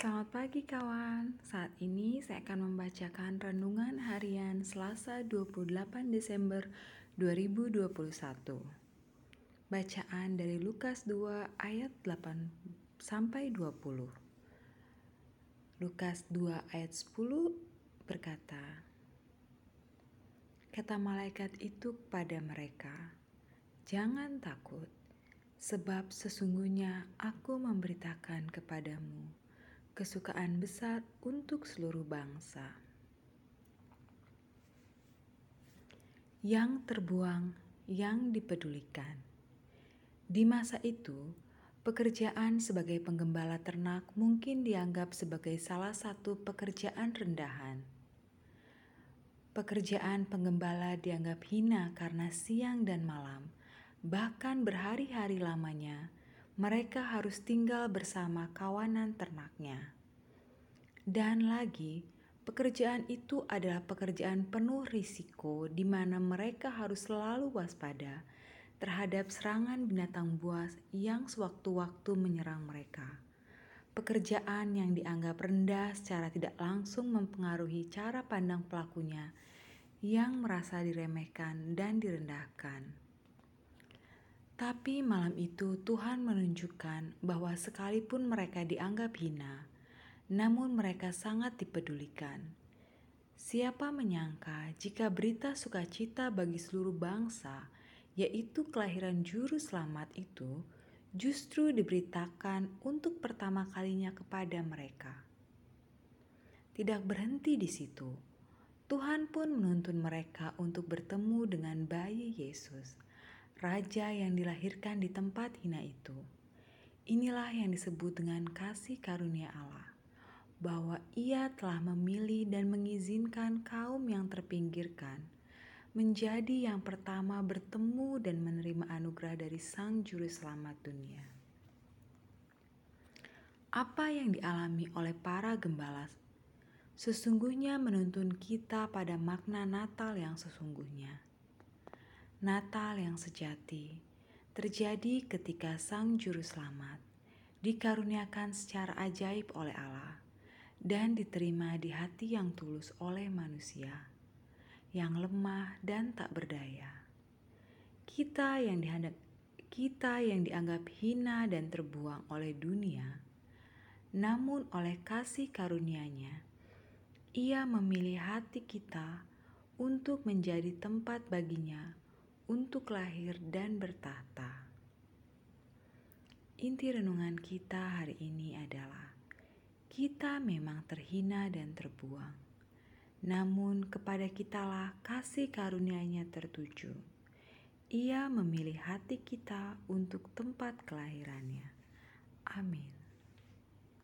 selamat pagi kawan. Saat ini saya akan membacakan renungan harian Selasa 28 Desember 2021. Bacaan dari Lukas 2 ayat 8 sampai 20. Lukas 2 ayat 10 berkata, Kata malaikat itu kepada mereka, "Jangan takut, sebab sesungguhnya aku memberitakan kepadamu kesukaan besar untuk seluruh bangsa. Yang terbuang, yang dipedulikan. Di masa itu, pekerjaan sebagai penggembala ternak mungkin dianggap sebagai salah satu pekerjaan rendahan. Pekerjaan penggembala dianggap hina karena siang dan malam, bahkan berhari-hari lamanya mereka harus tinggal bersama kawanan ternaknya. Dan lagi, pekerjaan itu adalah pekerjaan penuh risiko di mana mereka harus selalu waspada terhadap serangan binatang buas yang sewaktu-waktu menyerang mereka. Pekerjaan yang dianggap rendah secara tidak langsung mempengaruhi cara pandang pelakunya yang merasa diremehkan dan direndahkan. Tapi malam itu Tuhan menunjukkan bahwa sekalipun mereka dianggap hina, namun mereka sangat dipedulikan. Siapa menyangka jika berita sukacita bagi seluruh bangsa, yaitu kelahiran juru selamat itu, justru diberitakan untuk pertama kalinya kepada mereka. Tidak berhenti di situ, Tuhan pun menuntun mereka untuk bertemu dengan bayi Yesus raja yang dilahirkan di tempat hina itu. Inilah yang disebut dengan kasih karunia Allah, bahwa Ia telah memilih dan mengizinkan kaum yang terpinggirkan menjadi yang pertama bertemu dan menerima anugerah dari Sang Juru Selamat dunia. Apa yang dialami oleh para gembala sesungguhnya menuntun kita pada makna Natal yang sesungguhnya Natal yang sejati terjadi ketika Sang Juru Selamat dikaruniakan secara ajaib oleh Allah dan diterima di hati yang tulus oleh manusia yang lemah dan tak berdaya. Kita yang kita yang dianggap hina dan terbuang oleh dunia, namun oleh kasih karunia-Nya, Ia memilih hati kita untuk menjadi tempat baginya untuk lahir dan bertahta. Inti renungan kita hari ini adalah kita memang terhina dan terbuang, namun kepada kitalah kasih karunia-Nya tertuju. Ia memilih hati kita untuk tempat kelahirannya. Amin.